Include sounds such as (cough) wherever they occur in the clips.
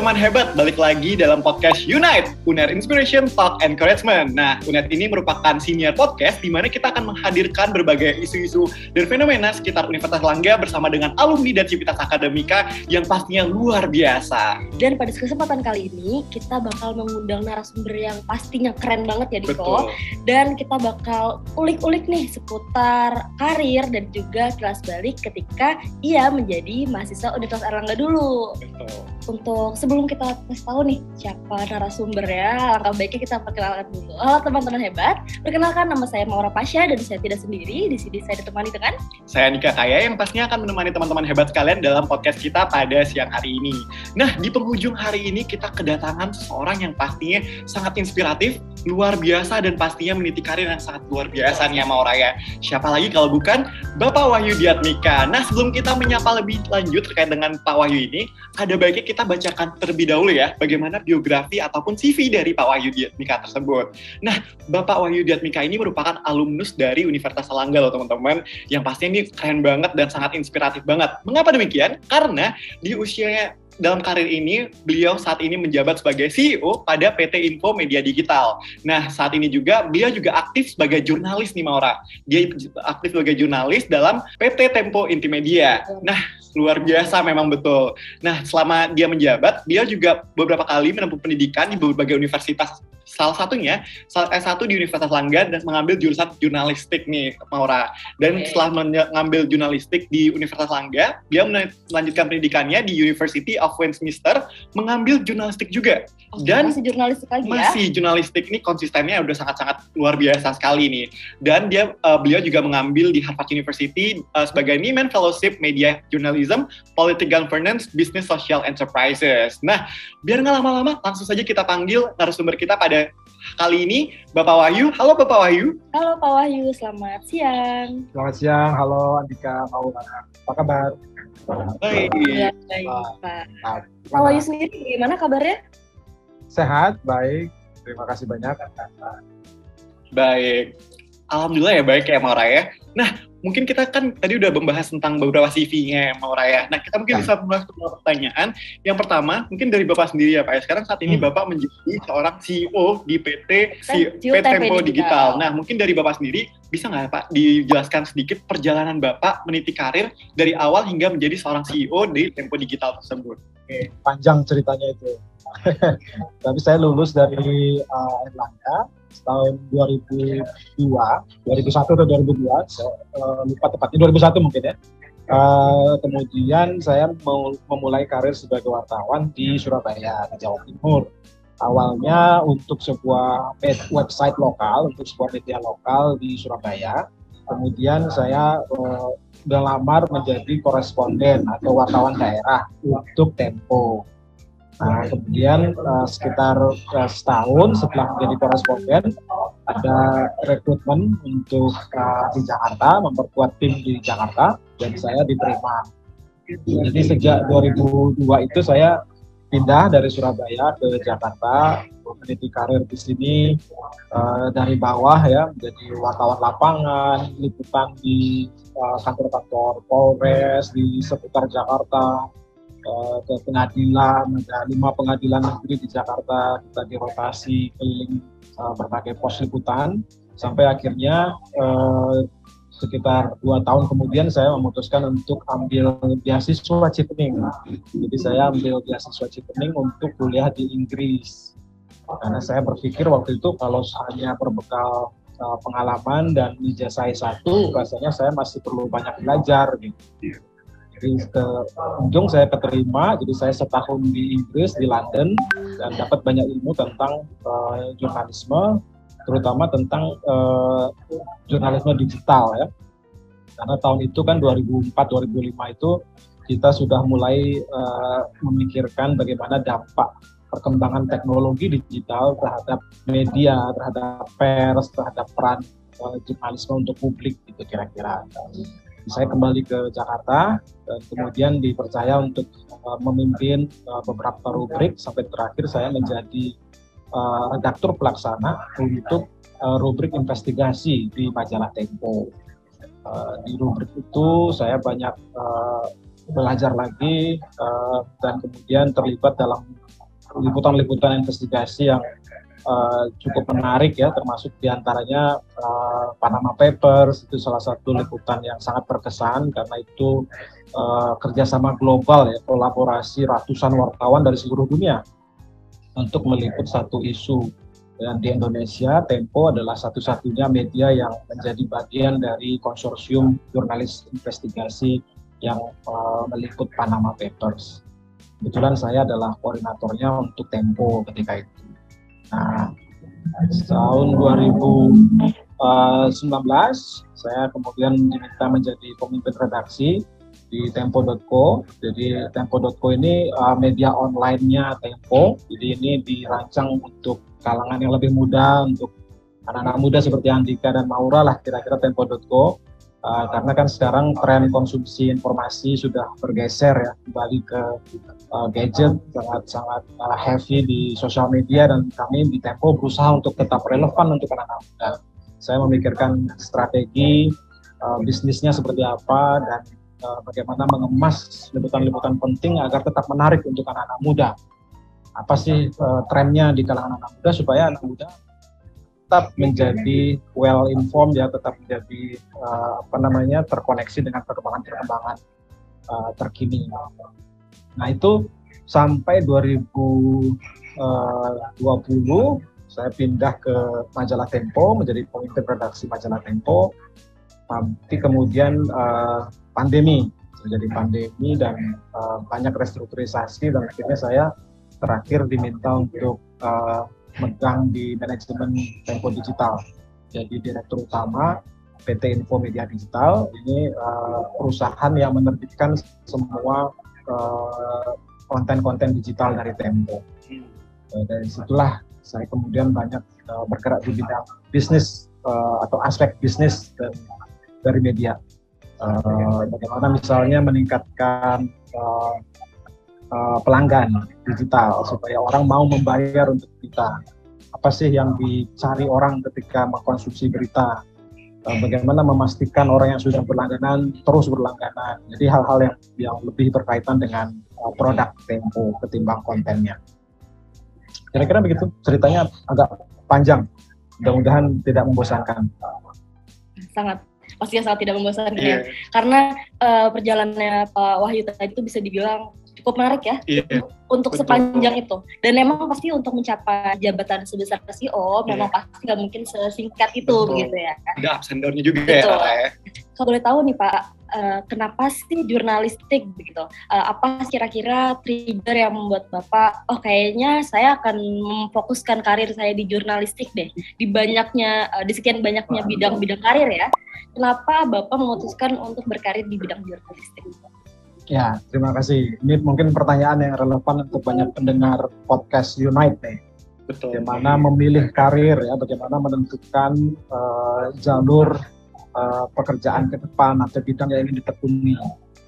teman hebat, balik lagi dalam podcast Unite, Uner Inspiration Talk Encouragement. Nah, Unite ini merupakan senior podcast di mana kita akan menghadirkan berbagai isu-isu dan fenomena sekitar Universitas Langga bersama dengan alumni dan civitas akademika yang pastinya luar biasa. Dan pada kesempatan kali ini, kita bakal mengundang narasumber yang pastinya keren banget ya, Diko. Betul. Dan kita bakal ulik-ulik nih seputar karir dan juga kelas balik ketika ia menjadi mahasiswa Universitas Erlangga dulu. Betul. Untuk sebelum kita kasih tahu nih siapa narasumbernya, langkah baiknya kita perkenalkan dulu. Halo teman-teman hebat, perkenalkan nama saya Maura Pasha dan saya tidak sendiri. Di sini saya ditemani dengan Saya Nika Kaya yang pastinya akan menemani teman-teman hebat sekalian dalam podcast kita pada siang hari ini. Nah, di penghujung hari ini kita kedatangan seseorang yang pastinya sangat inspiratif, luar biasa, dan pastinya meniti karir yang sangat luar biasa nih sama Oraya. Siapa lagi kalau bukan Bapak Wahyu Diatmika. Nah, sebelum kita menyapa lebih lanjut terkait dengan Pak Wahyu ini, ada baiknya kita bacakan terlebih dahulu ya, bagaimana biografi ataupun CV dari Pak Wahyu Diatmika tersebut. Nah, Bapak Wahyu Diatmika ini merupakan alumnus dari Universitas Selangga loh teman-teman, yang pastinya ini keren banget dan sangat inspiratif banget. Mengapa demikian? Karena di usianya dalam karir ini, beliau saat ini menjabat sebagai CEO pada PT Info Media Digital. Nah, saat ini juga beliau juga aktif sebagai jurnalis nih Maura. Dia aktif sebagai jurnalis dalam PT Tempo Intimedia. Nah, luar biasa memang betul. Nah, selama dia menjabat, dia juga beberapa kali menempuh pendidikan di berbagai universitas. Salah satunya S1 di Universitas Langga dan mengambil jurusan jurnalistik nih, Maura. Dan Oke. setelah mengambil jurnalistik di Universitas Langga, dia melanjutkan pendidikannya di University of Westminster mengambil jurnalistik juga. Dan masih jurnalistik lagi ya. masih jurnalistik ini konsistennya udah sangat-sangat luar biasa sekali nih. Dan dia uh, beliau juga mengambil di Harvard University uh, sebagai Nieman Fellowship Media Journalism, Political Governance, Business Social Enterprises. Nah, biar nggak lama-lama, langsung saja kita panggil narasumber kita pada kali ini, Bapak Wahyu. Halo Bapak Wahyu. Halo Pak Wahyu, selamat siang. Selamat siang, halo Andika Maula. Apa kabar? Baik. Ya, baik Pak. Pak Wahyu sendiri gimana kabarnya? Sehat, baik. Terima kasih banyak. Baik. Alhamdulillah ya baik ya Maura ya. Nah, mungkin kita kan tadi udah membahas tentang beberapa CV-nya ya Maura ya. Nah, kita mungkin Ya. bisa mulai beberapa pertanyaan. Yang pertama, mungkin dari Bapak sendiri ya Pak ya. Sekarang saat ini Hmm. Bapak menjadi seorang CEO di PT, si, PT Tempo Tempo Digital. Digital. Nah, mungkin dari Bapak sendiri bisa nggak Pak dijelaskan sedikit perjalanan Bapak meniti karir dari awal hingga menjadi seorang CEO di Tempo Digital tersebut? Oke, panjang ceritanya itu. (laughs) Tapi saya lulus dari uh, Erlangga tahun 2002, 2001 atau 2002, saya uh, lupa tepatnya 2001 mungkin ya. Uh, kemudian saya memulai karir sebagai wartawan di Surabaya, Jawa Timur. Awalnya untuk sebuah website lokal, untuk sebuah media lokal di Surabaya. Kemudian saya uh, melamar menjadi koresponden atau wartawan daerah untuk Tempo. Nah, kemudian uh, sekitar uh, setahun setelah menjadi koresponden, ada rekrutmen untuk uh, di Jakarta, memperkuat tim di Jakarta, dan saya diterima. Jadi sejak 2002 itu saya pindah dari Surabaya ke Jakarta, meniti karir di sini uh, dari bawah ya, menjadi wartawan lapangan, liputan di uh, kantor-kantor Polres di seputar Jakarta, eh, ke pengadilan, ada lima pengadilan negeri di Jakarta, kita dirotasi keliling eh, berbagai pos liputan, sampai akhirnya eh, sekitar dua tahun kemudian saya memutuskan untuk ambil beasiswa Chevening. Jadi saya ambil beasiswa Chevening untuk kuliah di Inggris. Karena saya berpikir waktu itu kalau hanya berbekal pengalaman dan ijazah satu, rasanya saya masih perlu banyak belajar gitu jadi ke ujung saya keterima jadi saya setahun di Inggris di London dan dapat banyak ilmu tentang eh, jurnalisme terutama tentang eh, jurnalisme digital ya. Karena tahun itu kan 2004 2005 itu kita sudah mulai eh, memikirkan bagaimana dampak perkembangan teknologi digital terhadap media terhadap pers terhadap peran eh, jurnalisme untuk publik gitu kira-kira saya kembali ke Jakarta dan kemudian dipercaya untuk uh, memimpin uh, beberapa rubrik sampai terakhir saya menjadi uh, redaktur pelaksana untuk uh, rubrik investigasi di majalah Tempo. Uh, di rubrik itu saya banyak uh, belajar lagi uh, dan kemudian terlibat dalam liputan-liputan investigasi yang uh, cukup menarik ya, termasuk di antaranya uh, Panama Papers itu salah satu liputan yang sangat berkesan karena itu uh, kerjasama global ya, kolaborasi ratusan wartawan dari seluruh dunia untuk meliput satu isu. Dan di Indonesia, Tempo adalah satu-satunya media yang menjadi bagian dari konsorsium jurnalis investigasi yang uh, meliput Panama Papers. Kebetulan saya adalah koordinatornya untuk Tempo ketika itu. Nah, tahun 2019 saya kemudian diminta menjadi pemimpin redaksi di tempo.co. Jadi tempo.co ini uh, media online-nya Tempo. Jadi ini dirancang untuk kalangan yang lebih muda, untuk anak-anak muda seperti Andika dan Maura lah kira-kira tempo.co. Uh, karena kan sekarang tren konsumsi informasi sudah bergeser ya kembali ke uh, gadget sangat sangat uh, heavy di sosial media dan kami di Tempo berusaha untuk tetap relevan untuk anak-anak muda. Saya memikirkan strategi uh, bisnisnya seperti apa dan uh, bagaimana mengemas liputan-liputan penting agar tetap menarik untuk anak-anak muda. Apa sih uh, trennya di kalangan anak muda supaya anak muda tetap menjadi well informed ya, tetap menjadi uh, apa namanya terkoneksi dengan perkembangan-perkembangan uh, terkini. Nah itu sampai 2020 uh, saya pindah ke majalah Tempo menjadi pemimpin redaksi majalah Tempo. Tapi kemudian uh, pandemi terjadi pandemi dan uh, banyak restrukturisasi dan akhirnya saya terakhir diminta untuk uh, megang di manajemen Tempo Digital. Jadi direktur utama PT Info Media Digital ini uh, perusahaan yang menerbitkan semua uh, konten-konten digital dari Tempo. Uh, dari situlah saya kemudian banyak uh, bergerak di bidang bisnis uh, atau aspek bisnis dan dari media. Uh, bagaimana misalnya meningkatkan uh, uh, pelanggan digital supaya orang mau membayar untuk kita. Apa sih yang dicari orang ketika mengkonsumsi berita? Uh, bagaimana memastikan orang yang sudah berlangganan terus berlangganan. Jadi hal-hal yang yang lebih berkaitan dengan uh, produk Tempo ketimbang kontennya. Kira-kira begitu ceritanya agak panjang. Mudah-mudahan tidak membosankan. Sangat pastinya sangat tidak membosankan yeah. ya. Iya. Karena uh, perjalanannya Pak Wahyu tadi itu bisa dibilang cukup menarik ya yeah. untuk Betul. sepanjang itu. Dan memang pasti untuk mencapai jabatan sebesar CEO yeah. memang pasti nggak mungkin sesingkat itu Betul. begitu ya. Ada ups and juga ya, Betul. ya. Kalau boleh tahu nih Pak, uh, kenapa sih jurnalistik begitu? Uh, apa kira-kira trigger yang membuat Bapak, oh kayaknya saya akan memfokuskan karir saya di jurnalistik deh. Di banyaknya, uh, di sekian banyaknya bidang-bidang karir ya. Kenapa Bapak memutuskan untuk berkarir di bidang jurnalistik? Ya, terima kasih. Ini mungkin pertanyaan yang relevan untuk banyak pendengar podcast Unite nih. Betul. Bagaimana memilih karir ya, bagaimana menentukan uh, jalur uh, pekerjaan ke depan atau bidang yang ingin ditekuni.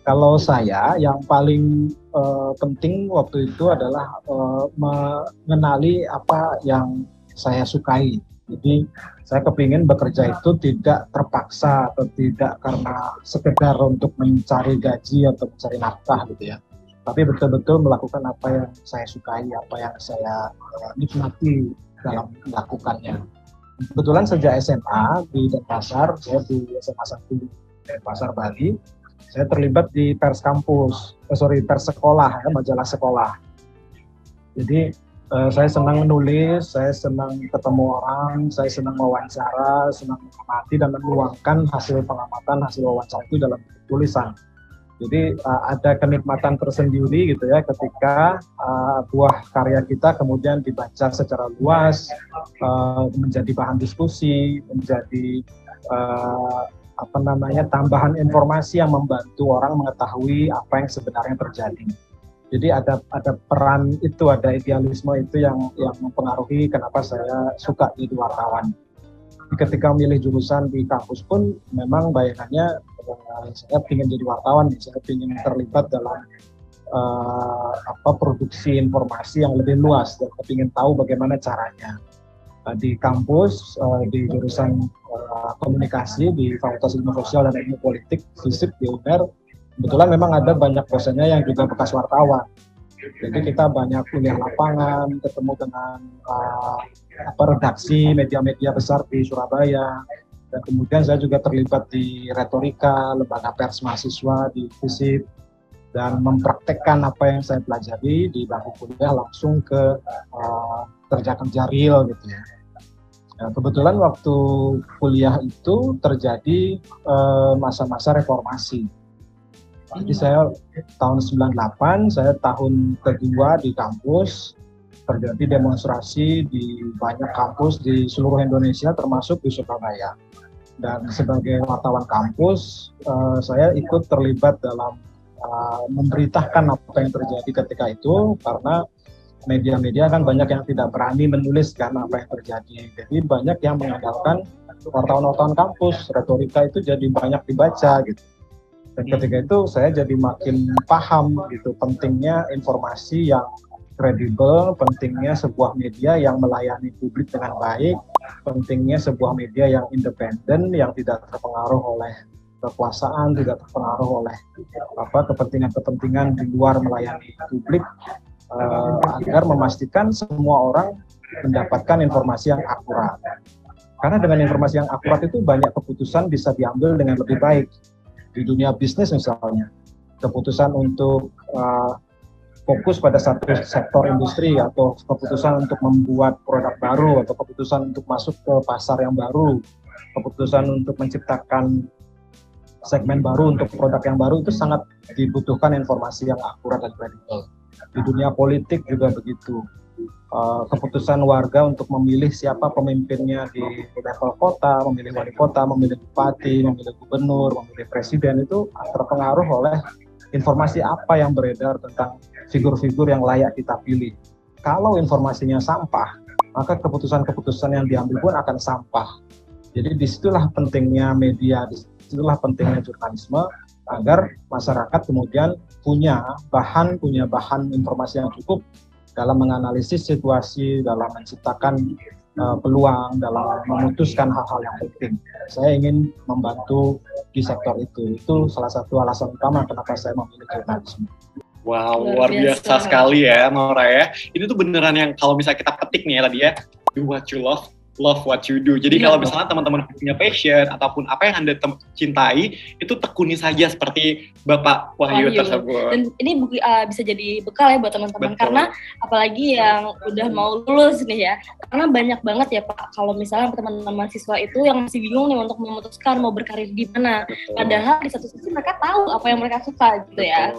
Kalau saya yang paling uh, penting waktu itu adalah uh, mengenali apa yang saya sukai. Jadi saya kepingin bekerja itu tidak terpaksa atau tidak karena sekedar untuk mencari gaji atau mencari nafkah gitu ya. Tapi betul-betul melakukan apa yang saya sukai apa yang saya uh, nikmati dalam melakukannya. Kebetulan sejak SMA di Denpasar saya di SMA 1 Denpasar Bali saya terlibat di pers kampus eh, sorry pers sekolah ya majalah sekolah. Jadi uh, saya senang menulis, saya senang ketemu orang, saya senang mewawancara, senang mengamati dan menuangkan hasil pengamatan, hasil wawancara itu dalam tulisan. Jadi uh, ada kenikmatan tersendiri gitu ya ketika uh, buah karya kita kemudian dibaca secara luas, uh, menjadi bahan diskusi, menjadi uh, apa namanya tambahan informasi yang membantu orang mengetahui apa yang sebenarnya terjadi. Jadi ada ada peran itu, ada idealisme itu yang yang mempengaruhi kenapa saya suka jadi wartawan. Ketika memilih jurusan di kampus pun memang bayangannya uh, saya ingin jadi wartawan, saya ingin terlibat dalam uh, apa produksi informasi yang lebih luas dan ingin tahu bagaimana caranya. Uh, di kampus uh, di jurusan uh, komunikasi di Fakultas Ilmu Sosial dan Ilmu Politik FISIP di UNER kebetulan memang ada banyak dosennya yang juga bekas wartawan. Jadi kita banyak kuliah lapangan, ketemu dengan uh, apa redaksi media-media besar di Surabaya, dan kemudian saya juga terlibat di retorika lembaga pers mahasiswa di FISIP dan mempraktekkan apa yang saya pelajari di bangku kuliah langsung ke uh, kerja-kerja real gitu ya. Nah, kebetulan waktu kuliah itu terjadi eh, masa-masa uh, reformasi. Jadi saya tahun 98, saya tahun kedua di kampus, terjadi demonstrasi di banyak kampus di seluruh Indonesia termasuk di Surabaya. Dan sebagai wartawan kampus, uh, saya ikut terlibat dalam uh, memberitakan apa yang terjadi ketika itu karena media-media kan banyak yang tidak berani menulis kan apa yang terjadi. Jadi banyak yang mengandalkan wartawan-wartawan kampus, retorika itu jadi banyak dibaca gitu. Dan ketika itu saya jadi makin paham gitu pentingnya informasi yang kredibel, pentingnya sebuah media yang melayani publik dengan baik, pentingnya sebuah media yang independen yang tidak terpengaruh oleh kekuasaan, tidak terpengaruh oleh apa kepentingan-kepentingan di luar melayani publik uh, agar memastikan semua orang mendapatkan informasi yang akurat. Karena dengan informasi yang akurat itu banyak keputusan bisa diambil dengan lebih baik di dunia bisnis misalnya. Keputusan untuk uh, fokus pada satu sektor industri atau keputusan untuk membuat produk baru atau keputusan untuk masuk ke pasar yang baru, keputusan untuk menciptakan segmen baru untuk produk yang baru itu sangat dibutuhkan informasi yang akurat dan kredibel di dunia politik juga begitu. Uh, keputusan warga untuk memilih siapa pemimpinnya di level kota, memilih wali kota, memilih bupati, memilih gubernur, memilih presiden itu terpengaruh oleh informasi apa yang beredar tentang figur-figur yang layak kita pilih. Kalau informasinya sampah, maka keputusan-keputusan yang diambil pun akan sampah. Jadi di situlah pentingnya media, di situlah pentingnya jurnalisme, agar masyarakat kemudian punya bahan punya bahan informasi yang cukup dalam menganalisis situasi, dalam menciptakan uh, peluang, dalam memutuskan hal-hal yang penting. Saya ingin membantu di sektor itu. Itu salah satu alasan utama kenapa saya memilih jurnalisme. Wow, luar, luar biasa. biasa sekali ya, Nora ya. Ini tuh beneran yang kalau misalnya kita petik nih ya tadi ya, do what you love, love what you do. Jadi yeah. kalau misalnya teman-teman punya passion ataupun apa yang anda cintai, itu tekuni saja seperti Bapak Wahyu, Wahyu. tersebut. Dan ini uh, bisa jadi bekal ya buat teman-teman karena apalagi yang udah mau lulus nih ya. Karena banyak banget ya Pak kalau misalnya teman-teman mahasiswa itu yang masih bingung nih untuk memutuskan mau berkarir di mana. Padahal di satu sisi mereka tahu apa yang mereka suka gitu ya.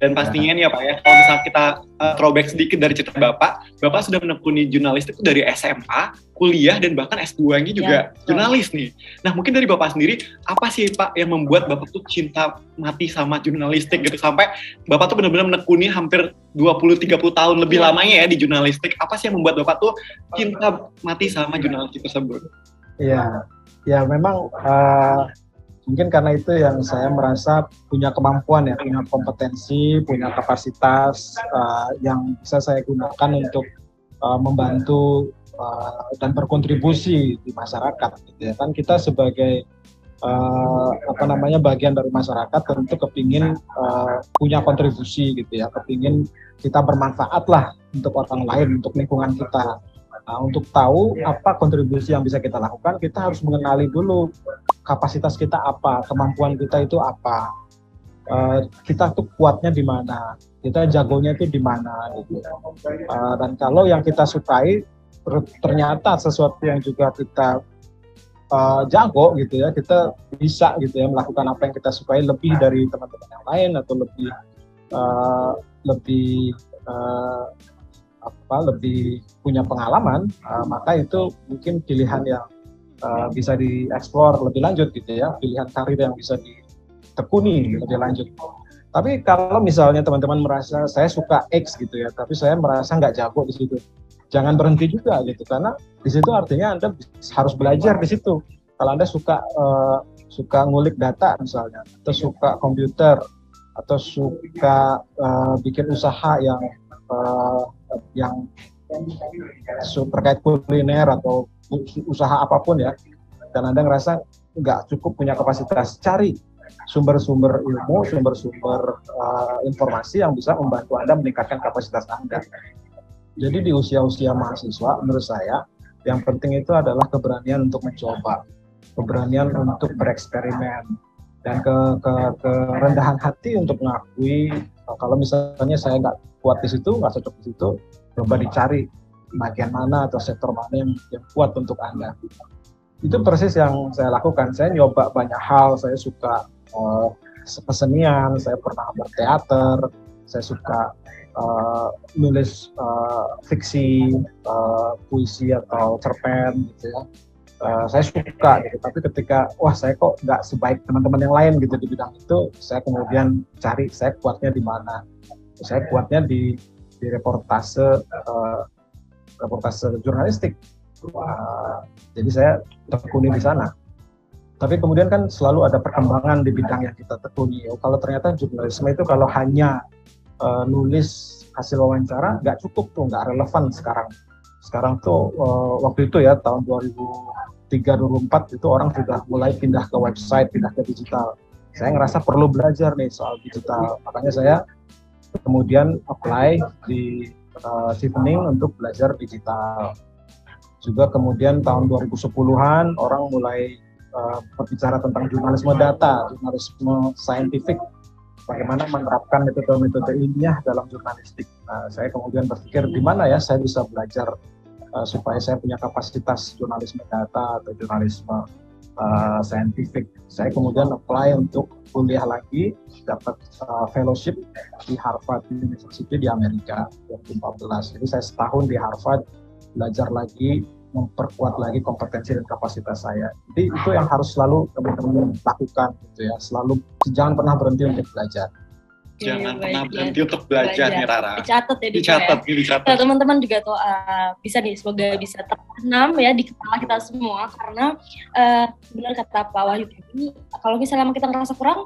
Dan pastinya nih ya Pak ya, kalau misalnya kita uh, throwback sedikit dari cerita Bapak, Bapak sudah menekuni jurnalistik dari SMA, kuliah, dan bahkan S2-nya juga ya, jurnalis nih. Nah mungkin dari Bapak sendiri, apa sih Pak yang membuat Bapak tuh cinta mati sama jurnalistik gitu, sampai Bapak tuh benar-benar menekuni hampir 20-30 tahun lebih ya. lamanya ya di jurnalistik. Apa sih yang membuat Bapak tuh cinta mati sama jurnalistik tersebut? Iya, ya memang uh, mungkin karena itu yang saya merasa punya kemampuan ya, punya kompetensi, punya kapasitas uh, yang bisa saya gunakan untuk uh, membantu uh, dan berkontribusi di masyarakat. Gitu ya. Kan kita sebagai uh, apa namanya bagian dari masyarakat tentu kepingin uh, punya kontribusi gitu ya, kepingin kita bermanfaat lah untuk orang lain, untuk lingkungan kita. Nah, untuk tahu apa kontribusi yang bisa kita lakukan, kita harus mengenali dulu kapasitas kita apa, kemampuan kita itu apa, uh, kita tuh kuatnya di mana, kita jagonya itu di mana gitu. Uh, dan kalau yang kita sukai ternyata sesuatu yang juga kita uh, jago gitu ya, kita bisa gitu ya melakukan apa yang kita sukai lebih dari teman-teman yang lain atau lebih uh, lebih uh, apa lebih punya pengalaman uh, maka itu mungkin pilihan yang uh, bisa dieksplor lebih lanjut gitu ya pilihan karir yang bisa ditekuni lebih lanjut. Tapi kalau misalnya teman-teman merasa saya suka X gitu ya tapi saya merasa nggak jago di situ jangan berhenti juga gitu karena di situ artinya anda harus belajar di situ kalau anda suka uh, suka ngulik data misalnya atau suka komputer atau suka uh, bikin usaha yang uh, yang terkait kuliner atau usaha apa pun ya dan anda ngerasa nggak cukup punya kapasitas cari sumber-sumber ilmu, sumber-sumber uh, informasi yang bisa membantu Anda meningkatkan kapasitas Anda. Jadi di usia-usia mahasiswa, menurut saya, yang penting itu adalah keberanian untuk mencoba, keberanian untuk bereksperimen, dan ke, ke kerendahan hati untuk mengakui kalau misalnya saya nggak kuat di situ, nggak cocok di situ, coba dicari bagian mana atau sektor mana yang, yang kuat untuk Anda. Itu persis yang saya lakukan. Saya nyoba banyak hal, saya suka uh, kesenian, saya pernah berteater, saya suka uh, nulis uh, fiksi, uh, puisi atau cerpen gitu ya. Uh, saya suka gitu, tapi ketika wah saya kok nggak sebaik teman-teman yang lain gitu di bidang itu, saya kemudian cari saya kuatnya di mana. Saya kuatnya di di reportase uh, reportase jurnalistik. Uh, jadi saya tekuni di sana. Tapi kemudian kan selalu ada perkembangan di bidang yang kita tekuni. Oh, kalau ternyata jurnalisme itu kalau hanya uh, nulis hasil wawancara nggak cukup tuh, nggak relevan sekarang. Sekarang tuh uh, waktu itu ya tahun 2003 2004 itu orang sudah mulai pindah ke website, pindah ke digital. Saya ngerasa perlu belajar nih soal digital. Makanya saya kemudian apply di uh, untuk belajar digital. Juga kemudian tahun 2010-an orang mulai uh, berbicara tentang jurnalisme data, jurnalisme saintifik bagaimana menerapkan metode-metode ilmiah dalam jurnalistik. Nah, saya kemudian berpikir di mana ya saya bisa belajar uh, supaya saya punya kapasitas jurnalisme data atau jurnalisme uh, saintifik. Saya kemudian apply untuk kuliah lagi, dapat uh, fellowship di Harvard University di Amerika 2014. Jadi saya setahun di Harvard belajar lagi memperkuat lagi kompetensi dan kapasitas saya. Jadi itu yang harus selalu teman-teman lakukan gitu ya. Selalu jangan pernah berhenti untuk belajar. Jangan pernah berhenti untuk belajar, belajar nih Rara. Dicatat ya. Dicatat, ya. dicatat. Nah, teman-teman juga tuh uh, bisa nih semoga bisa tertanam ya di kepala kita semua karena uh, benar kata Pak Wahyu ini kalau misalnya kita ngerasa kurang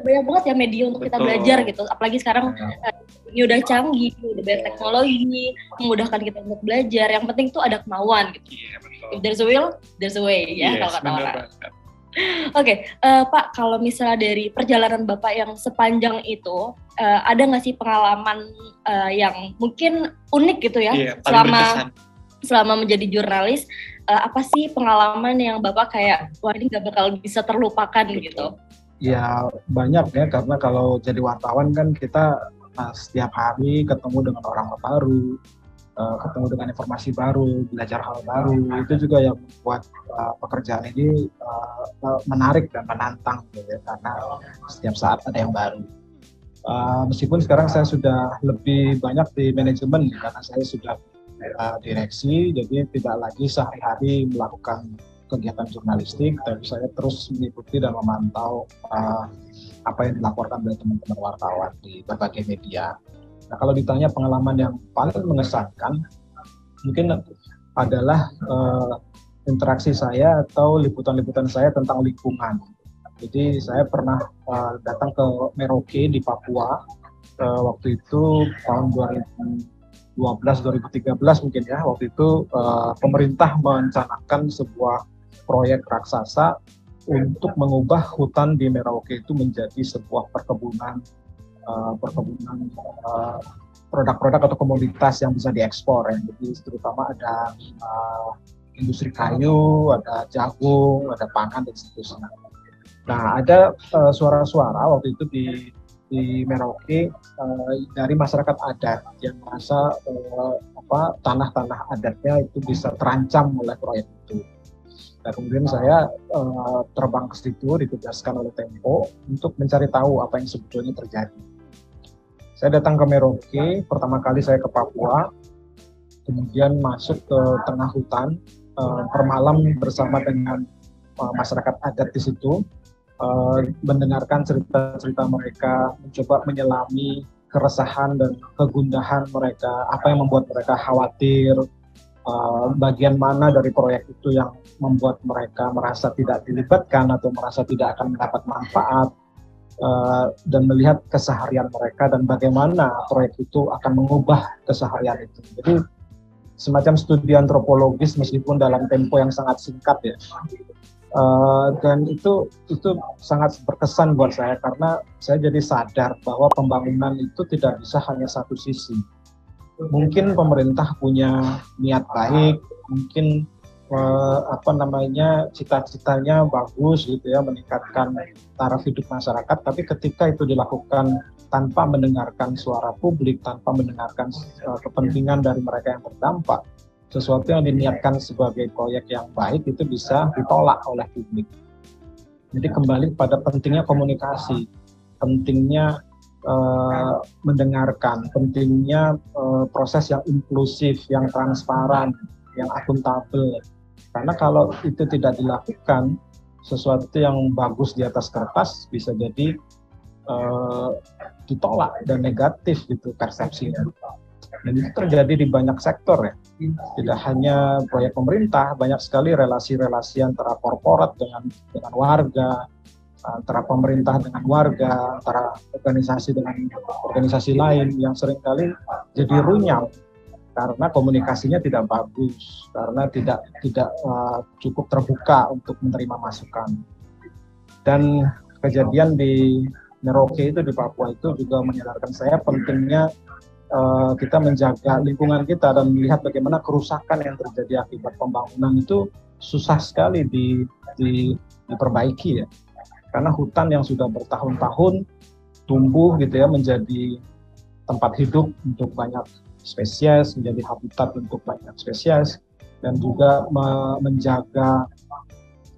banyak banget ya media untuk Betul. kita belajar gitu. Apalagi sekarang uh, ini udah canggih, udah banyak teknologi, memudahkan kita untuk belajar. Yang penting tuh ada kemauan gitu. Iya, betul. If there's a will, there's a way ya yes, kalau kata orang. (laughs) Oke, okay, uh, Pak, kalau misalnya dari perjalanan Bapak yang sepanjang itu, uh, ada nggak sih pengalaman uh, yang mungkin unik gitu ya yeah, selama berkesan. selama menjadi jurnalis? Uh, apa sih pengalaman yang Bapak kayak, wah ini nggak bakal bisa terlupakan Betul. gitu? Ya banyak ya, karena kalau jadi wartawan kan kita uh, setiap hari ketemu dengan orang baru, uh, ketemu dengan informasi baru, belajar hal baru, itu juga yang membuat uh, pekerjaan ini uh, menarik dan menantang gitu ya, karena setiap saat ada yang baru. Meskipun sekarang saya sudah lebih banyak di manajemen karena saya sudah direksi, jadi tidak lagi sehari-hari melakukan kegiatan jurnalistik, tapi saya terus mengikuti dan memantau apa yang dilaporkan oleh teman-teman wartawan di berbagai media. Nah, kalau ditanya pengalaman yang paling mengesankan, mungkin adalah uh, interaksi saya atau liputan-liputan saya tentang lingkungan. Jadi saya pernah uh, datang ke Merauke di Papua uh, waktu itu tahun 2012 2013 mungkin ya. Waktu itu uh, pemerintah merencanakan sebuah proyek raksasa untuk mengubah hutan di Merauke itu menjadi sebuah perkebunan uh, perkebunan uh, produk-produk atau komoditas yang bisa diekspor ya. Jadi terutama ada uh, industri kayu, ada jagung, ada pangan dan seterusnya. Nah, ada suara-suara waktu itu di di Merauke uh, dari masyarakat adat yang merasa uh, apa tanah-tanah adatnya itu bisa terancam oleh proyek itu. Nah, kemudian saya uh, terbang ke situ, ditugaskan oleh Tempo untuk mencari tahu apa yang sebetulnya terjadi. Saya datang ke Merauke, pertama kali saya ke Papua, kemudian masuk ke tengah hutan, uh, bermalam bersama dengan uh, masyarakat adat di situ, uh, mendengarkan cerita-cerita mereka, mencoba menyelami keresahan dan kegundahan mereka, apa yang membuat mereka khawatir, uh, bagian mana dari proyek itu yang membuat mereka merasa tidak dilibatkan atau merasa tidak akan mendapat manfaat uh, dan melihat keseharian mereka dan bagaimana proyek itu akan mengubah keseharian itu. Jadi semacam studi antropologis meskipun dalam tempo yang sangat singkat ya. Uh, dan itu itu sangat berkesan buat saya karena saya jadi sadar bahwa pembangunan itu tidak bisa hanya satu sisi. Mungkin pemerintah punya niat baik, mungkin uh, apa namanya cita-citanya bagus gitu ya meningkatkan taraf hidup masyarakat, tapi ketika itu dilakukan tanpa mendengarkan suara publik, tanpa mendengarkan uh, kepentingan dari mereka yang terdampak, sesuatu yang diniatkan sebagai proyek yang baik itu bisa ditolak oleh publik. Jadi kembali pada pentingnya komunikasi, pentingnya uh, mendengarkan, pentingnya uh, proses yang inklusif, yang transparan, yang akuntabel. Karena kalau itu tidak dilakukan, sesuatu yang bagus di atas kertas bisa jadi uh, ditolak dan negatif gitu persepsinya. Dan itu terjadi di banyak sektor ya. Tidak hanya proyek pemerintah, banyak sekali relasi-relasi antara korporat dengan dengan warga, antara pemerintah dengan warga, antara organisasi dengan organisasi lain yang sering kali jadi runyam karena komunikasinya tidak bagus, karena tidak tidak uh, cukup terbuka untuk menerima masukan. Dan kejadian di Merauke itu di Papua itu juga menyadarkan saya pentingnya uh, kita menjaga lingkungan kita dan melihat bagaimana kerusakan yang terjadi akibat pembangunan itu susah sekali di, di, diperbaiki ya karena hutan yang sudah bertahun-tahun tumbuh gitu ya menjadi tempat hidup untuk banyak spesies menjadi habitat untuk banyak spesies dan juga me menjaga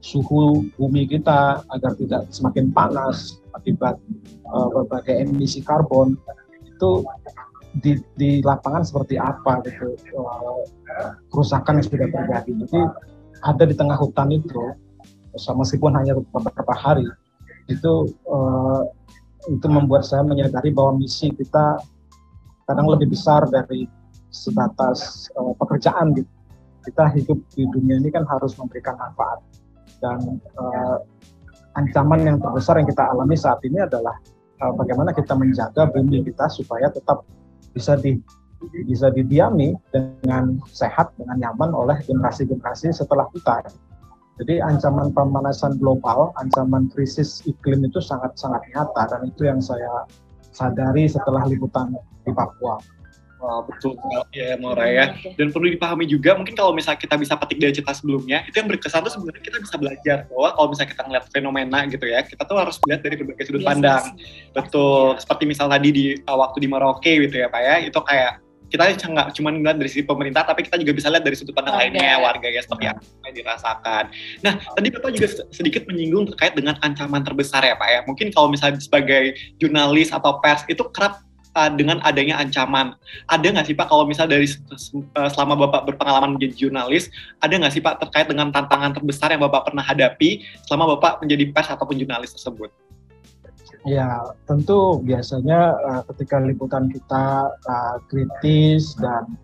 suhu bumi kita agar tidak semakin panas akibat uh, berbagai emisi karbon itu di, di lapangan seperti apa gitu uh, kerusakan yang sudah terjadi. Jadi ada di tengah hutan itu, meskipun hanya beberapa hari, itu uh, itu membuat saya menyadari bahwa misi kita kadang lebih besar dari sebatas uh, pekerjaan gitu. Kita hidup di dunia ini kan harus memberikan manfaat dan uh, ancaman yang terbesar yang kita alami saat ini adalah uh, bagaimana kita menjaga bumi kita supaya tetap bisa di bisa didiami dengan sehat dengan nyaman oleh generasi-generasi setelah kita. Jadi ancaman pemanasan global, ancaman krisis iklim itu sangat-sangat nyata dan itu yang saya sadari setelah liputan di Papua. Wah, betul ya Mora ya. Dan perlu dipahami juga, mungkin kalau misalnya kita bisa petik dari cerita sebelumnya, itu yang berkesan tuh sebenarnya kita bisa belajar bahwa kalau misalnya kita ngeliat fenomena gitu ya, kita tuh harus lihat dari berbagai sudut pandang. Betul. Seperti misal tadi di waktu di Merauke gitu ya Pak ya, itu kayak kita nggak cuma ngeliat dari sisi pemerintah, tapi kita juga bisa lihat dari sudut pandang okay. lainnya, warga ya seperti apa yang dirasakan. Nah, tadi Bapak juga sedikit menyinggung terkait dengan ancaman terbesar ya Pak ya. Mungkin kalau misalnya sebagai jurnalis atau pers itu kerap uh, dengan adanya ancaman. Ada nggak sih Pak kalau misal dari uh, selama Bapak berpengalaman menjadi jurnalis, ada nggak sih Pak terkait dengan tantangan terbesar yang Bapak pernah hadapi selama Bapak menjadi pers ataupun jurnalis tersebut? Ya, tentu biasanya uh, ketika liputan kita uh, kritis dan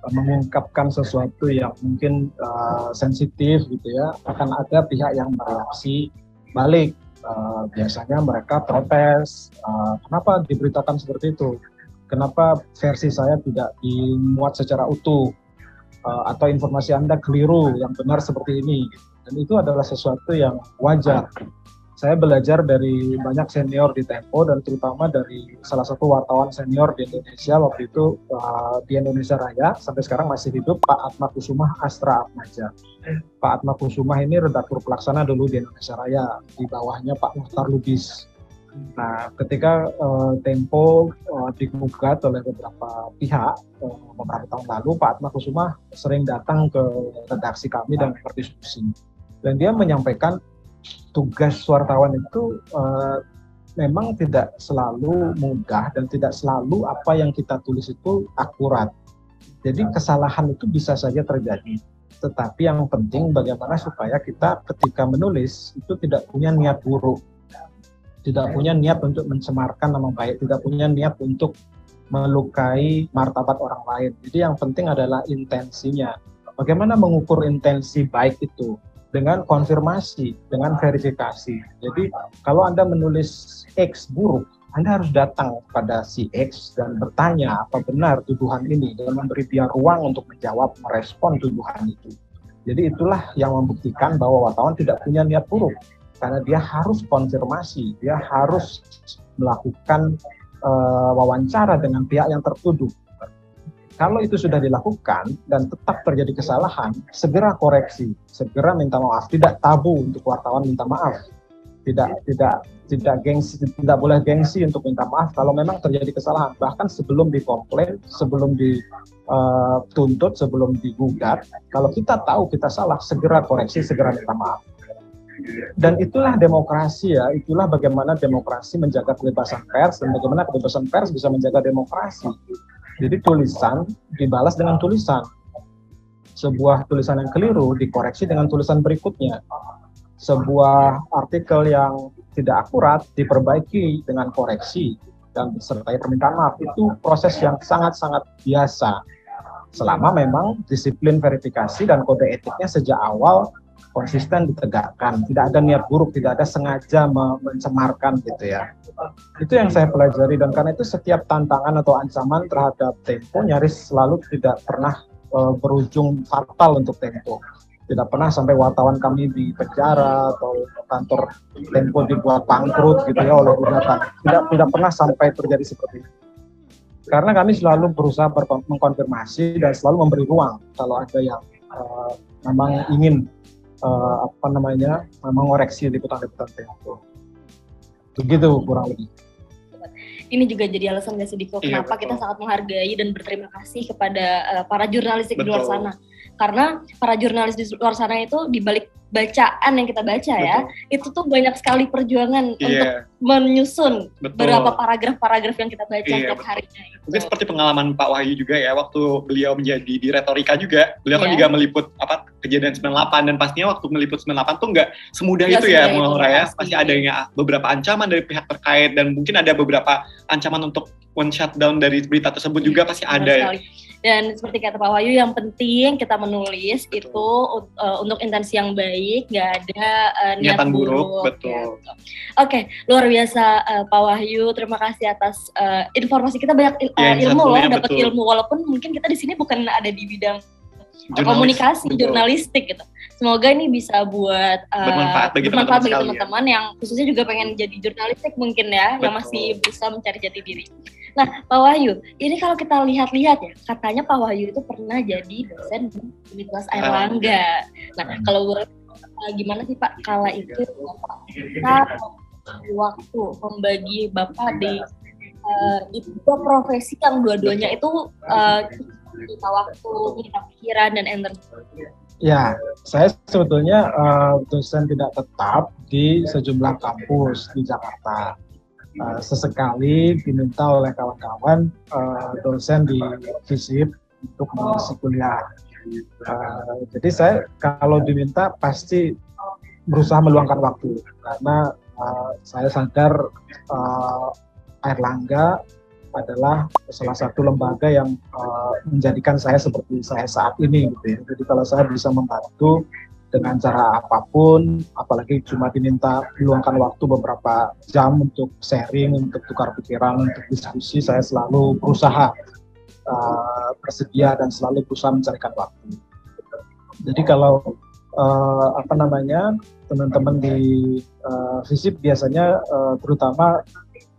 uh, mengungkapkan sesuatu yang mungkin uh, sensitif gitu ya, akan ada pihak yang bereaksi balik uh, biasanya mereka protes, uh, kenapa diberitakan seperti itu? Kenapa versi saya tidak dimuat secara utuh? Uh, atau informasi Anda keliru, yang benar seperti ini. Dan itu adalah sesuatu yang wajar saya belajar dari banyak senior di Tempo dan terutama dari salah satu wartawan senior di Indonesia waktu itu uh, di Indonesia Raya sampai sekarang masih hidup Pak Atma Kusumah Astra Atmaja. Pak Atma Kusumah ini redaktur pelaksana dulu di Indonesia Raya di bawahnya Pak Muhtar Lubis. Nah, ketika uh, Tempo uh, digugat oleh beberapa pihak uh, beberapa tahun lalu, Pak Atma Kusumah sering datang ke redaksi kami dan berdiskusi. Dan dia menyampaikan tugas wartawan itu uh, memang tidak selalu mudah dan tidak selalu apa yang kita tulis itu akurat. Jadi kesalahan itu bisa saja terjadi. Tetapi yang penting bagaimana supaya kita ketika menulis itu tidak punya niat buruk. Tidak punya niat untuk mencemarkan nama baik, tidak punya niat untuk melukai martabat orang lain. Jadi yang penting adalah intensinya. Bagaimana mengukur intensi baik itu? Dengan konfirmasi, dengan verifikasi. Jadi kalau Anda menulis X buruk, Anda harus datang pada si X dan bertanya apa benar tuduhan ini dan memberi dia ruang untuk menjawab, merespon tuduhan itu. Jadi itulah yang membuktikan bahwa wartawan tidak punya niat buruk karena dia harus konfirmasi, dia harus melakukan uh, wawancara dengan pihak yang tertuduh. Kalau itu sudah dilakukan dan tetap terjadi kesalahan, segera koreksi, segera minta maaf. Tidak tabu untuk wartawan minta maaf. Tidak tidak tidak gengsi, tidak boleh gengsi untuk minta maaf kalau memang terjadi kesalahan. Bahkan sebelum dikomplain, sebelum dituntut, uh, sebelum digugat, kalau kita tahu kita salah, segera koreksi, segera minta maaf dan itulah demokrasi ya, itulah bagaimana demokrasi menjaga kebebasan pers dan bagaimana kebebasan pers bisa menjaga demokrasi. Jadi tulisan dibalas dengan tulisan. Sebuah tulisan yang keliru dikoreksi dengan tulisan berikutnya. Sebuah artikel yang tidak akurat diperbaiki dengan koreksi dan disertai permintaan maaf. Itu proses yang sangat-sangat biasa. Selama memang disiplin verifikasi dan kode etiknya sejak awal konsisten ditegakkan, tidak ada niat buruk, tidak ada sengaja mencemarkan gitu ya. Itu yang saya pelajari dan karena itu setiap tantangan atau ancaman terhadap Tempo nyaris selalu tidak pernah uh, berujung fatal untuk Tempo. Tidak pernah sampai wartawan kami di penjara atau kantor Tempo dibuat bangkrut gitu ya oleh gugatan. Tidak tidak pernah sampai terjadi seperti itu. Karena kami selalu berusaha mengkonfirmasi dan selalu memberi ruang kalau ada yang uh, memang ingin uh, apa namanya mengoreksi liputan-liputan Tempo. Begitu kurang lebih. Ini juga jadi alasan gak sedikit iya, kenapa kita sangat menghargai dan berterima kasih kepada uh, para jurnalis di luar sana. Karena para jurnalis di luar sana itu dibalik bacaan yang kita baca ya, Betul. ya, itu tuh banyak sekali perjuangan yeah. untuk menyusun Betul. beberapa paragraf-paragraf yang kita baca yeah, setiap harinya. Itu. Mungkin seperti pengalaman Pak Wahyu juga ya, waktu beliau menjadi di retorika juga, beliau yeah. kan iya. juga meliput apa kejadian 98 dan pastinya waktu meliput 98 tuh nggak semudah gak itu ya, Mbak ya. Pasti adanya beberapa ancaman dari pihak terkait dan mungkin ada beberapa ancaman untuk one shutdown dari berita tersebut juga pasti ada ya. Dan seperti kata Pak Wahyu, yang penting kita menulis betul. itu uh, untuk intensi yang baik, nggak ada uh, niat Niatan buruk. buruk betul. Gitu. Oke, okay, luar biasa uh, Pak Wahyu, terima kasih atas uh, informasi kita banyak il uh, ilmu loh, dapat ilmu walaupun mungkin kita di sini bukan ada di bidang Jurnalis, komunikasi betul. jurnalistik gitu. Semoga ini bisa buat uh, bermanfaat bagi teman-teman yang khususnya juga pengen jadi jurnalistik mungkin ya, betul. yang masih berusaha mencari jati diri. Nah, Pak Wahyu, ini kalau kita lihat-lihat ya, katanya Pak Wahyu itu pernah jadi dosen di Universitas Airlangga. Nah, kalau uh, gimana sih Pak kala itu kita waktu membagi Bapak di uh, profesi yang dua-duanya itu uh, kita waktu, kita pikiran dan energi? Ya, saya sebetulnya uh, dosen tidak tetap di sejumlah kampus di Jakarta. Uh, sesekali diminta oleh kawan-kawan uh, dosen di FISIP untuk mengisi kuliah. Uh, jadi saya kalau diminta pasti berusaha meluangkan waktu karena uh, saya sadar uh, Langga adalah salah satu lembaga yang uh, menjadikan saya seperti saya saat ini gitu ya. Jadi kalau saya bisa membantu dengan cara apa pun, apalagi cuma diminta meluangkan waktu beberapa jam untuk sharing, untuk tukar pikiran, untuk diskusi, saya selalu berusaha uh, bersedia dan selalu berusaha mencarikan waktu. Jadi kalau uh, apa namanya teman-teman di uh, FISIP biasanya uh, terutama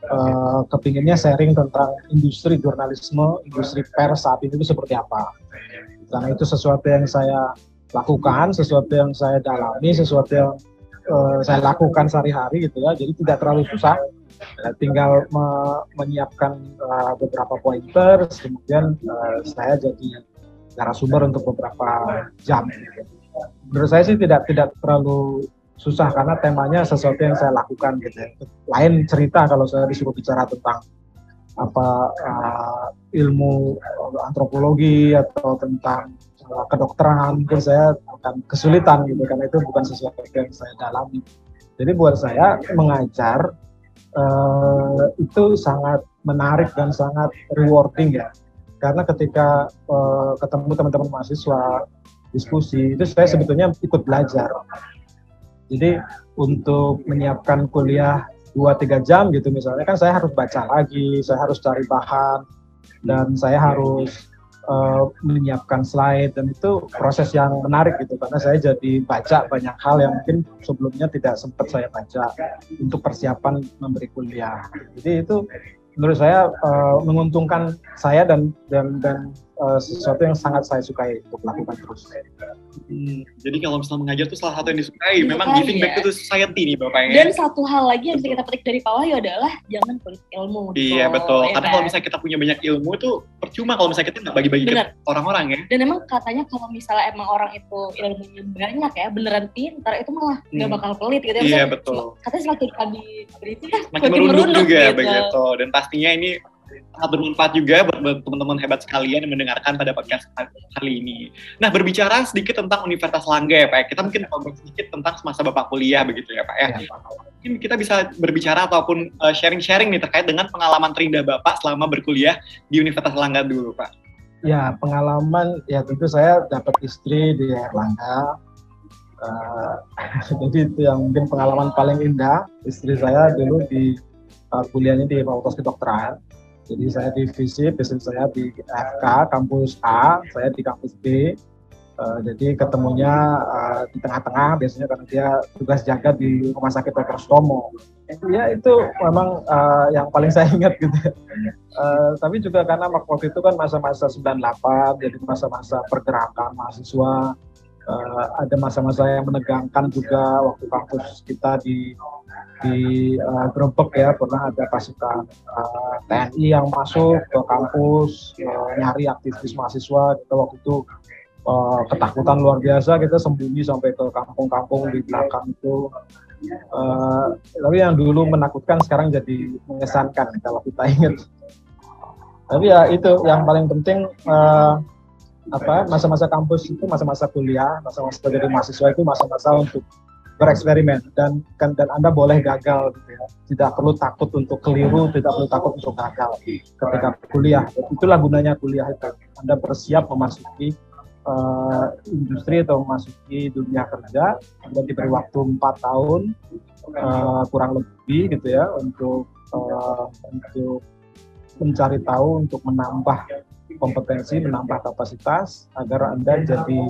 uh, kepinginnya sharing tentang industri jurnalisme, industri pers saat ini itu seperti apa. Karena itu sesuatu yang saya lakukan, sesuatu yang saya dalami, sesuatu yang uh, saya lakukan sehari-hari gitu ya. Jadi tidak terlalu susah. Ya, tinggal me menyiapkan uh, beberapa pointers, kemudian uh, saya jadi narasumber untuk beberapa jam. Menurut saya sih tidak tidak terlalu susah karena temanya sesuatu yang saya lakukan gitu ya. Lain cerita kalau saya disuruh bicara tentang apa uh, ilmu antropologi atau tentang kedokteran mungkin saya akan kesulitan gitu karena itu bukan sesuatu yang saya dalami. Jadi buat saya mengajar uh, itu sangat menarik dan sangat rewarding ya. Karena ketika uh, ketemu teman-teman mahasiswa diskusi itu saya sebetulnya ikut belajar jadi untuk menyiapkan kuliah 2-3 jam gitu misalnya kan saya harus baca lagi, saya harus cari bahan, dan saya harus uh, menyiapkan slide dan itu proses yang menarik gitu karena saya jadi baca banyak hal yang mungkin sebelumnya tidak sempat saya baca untuk persiapan memberi kuliah. Jadi itu menurut saya uh, menguntungkan saya dan dan dan uh, sesuatu yang sangat saya sukai untuk lakukan terus. Hmm, jadi kalau misalnya mengajar itu salah satu yang disukai, ya, memang giving back to society nih Bapak ya. Dan satu hal lagi yang bisa kita petik dari Pak Wahyu adalah jangan pelit ilmu. Iya betul, ya, karena kan? kalau misalnya kita punya banyak ilmu itu percuma kalau misalnya kita nggak bagi-bagi ke orang-orang ya. Dan emang katanya kalau misalnya emang orang itu ilmunya banyak ya, beneran pintar, itu malah nggak hmm. bakal pelit gitu ya. Iya betul. Katanya semakin kami berisi ya, semakin merunduk juga gitu. begitu. Dan pastinya ini sangat bermanfaat juga buat, teman-teman hebat sekalian yang mendengarkan pada podcast kali ini. Nah, berbicara sedikit tentang Universitas Langga ya Pak, ya. kita mungkin ngobrol sedikit tentang semasa Bapak kuliah begitu ya Pak ya. ya mungkin kita bisa berbicara ataupun uh, sharing-sharing nih terkait dengan pengalaman terindah Bapak selama berkuliah di Universitas Langga dulu Pak. Ya, pengalaman ya tentu saya dapat istri di Erlangga. Uh, (laughs) jadi itu yang mungkin pengalaman paling indah. Istri saya dulu di uh, kuliahnya di Fakultas Kedokteran jadi saya di FISIP, biasanya saya di FK, kampus A, saya di kampus B. Uh, jadi ketemunya uh, di tengah-tengah biasanya karena dia tugas jaga di rumah sakit Dr. Stomo. Ya itu memang uh, yang paling saya ingat gitu. Uh, tapi juga karena waktu itu kan masa-masa 98, jadi masa-masa pergerakan mahasiswa. Uh, ada masa-masa yang menegangkan juga waktu kampus kita di di uh, Grebek ya pernah ada pasukan uh, eh, TNI yang masuk ke kampus uh, nyari aktivis mahasiswa kita waktu itu uh, ketakutan luar biasa kita sembunyi sampai ke kampung-kampung di belakang itu. Uh, tapi yang dulu menakutkan sekarang jadi mengesankan kalau kita ingat. Tapi ya itu yang paling penting uh, apa masa-masa kampus itu masa-masa kuliah masa-masa jadi mahasiswa itu masa-masa untuk bereksperimen dan kan dan Anda boleh gagal gitu ya. Tidak perlu takut untuk keliru, tidak perlu takut untuk gagal ketika kuliah. Itulah gunanya kuliah itu. Anda bersiap memasuki uh, industri atau memasuki dunia kerja. Anda diberi waktu empat tahun uh, kurang lebih gitu ya untuk uh, untuk mencari tahu untuk menambah kompetensi, menambah kapasitas agar Anda jadi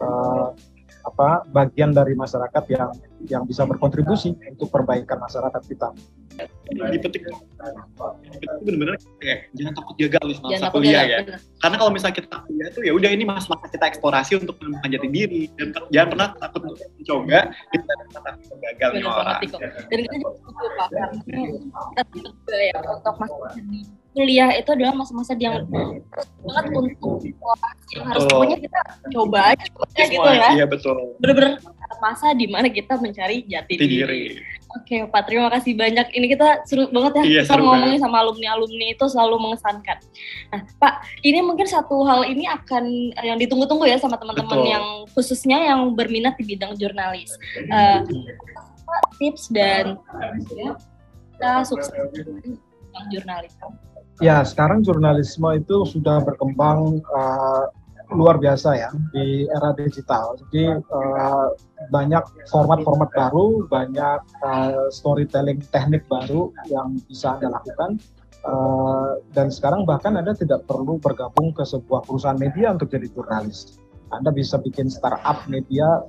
uh, apa bagian dari masyarakat yang yang bisa berkontribusi untuk perbaikan masyarakat kita. Dipetik itu benar-benar kayak jangan takut gagal di masa kuliah ya. Bener. Karena kalau misalnya kita kuliah itu ya udah ini masa-masa kita eksplorasi untuk menemukan jati diri dan jangan pernah takut untuk mencoba kita takut gagal nih orang. Dan kita juga setuju Pak karena ya untuk masa kuliah itu adalah masa-masa yang banget untuk yang harus pokoknya kita coba aja gitu ya. Iya betul. Bener-bener masa di mana kita mencari jati diri. Oke Pak, terima kasih banyak. Ini kita seru banget ya, iya, kita ngomongin banget. sama alumni-alumni itu selalu mengesankan. Nah Pak, ini mungkin satu hal ini akan yang ditunggu-tunggu ya sama teman-teman yang khususnya yang berminat di bidang jurnalis. Uh, tips dan ya, kita sukses yang jurnalis. Ya, sekarang jurnalisme itu sudah berkembang uh, luar biasa ya di era digital. Jadi uh, banyak format-format baru, banyak uh, storytelling teknik baru yang bisa Anda lakukan. Uh, dan sekarang bahkan Anda tidak perlu bergabung ke sebuah perusahaan media untuk jadi jurnalis. Anda bisa bikin startup media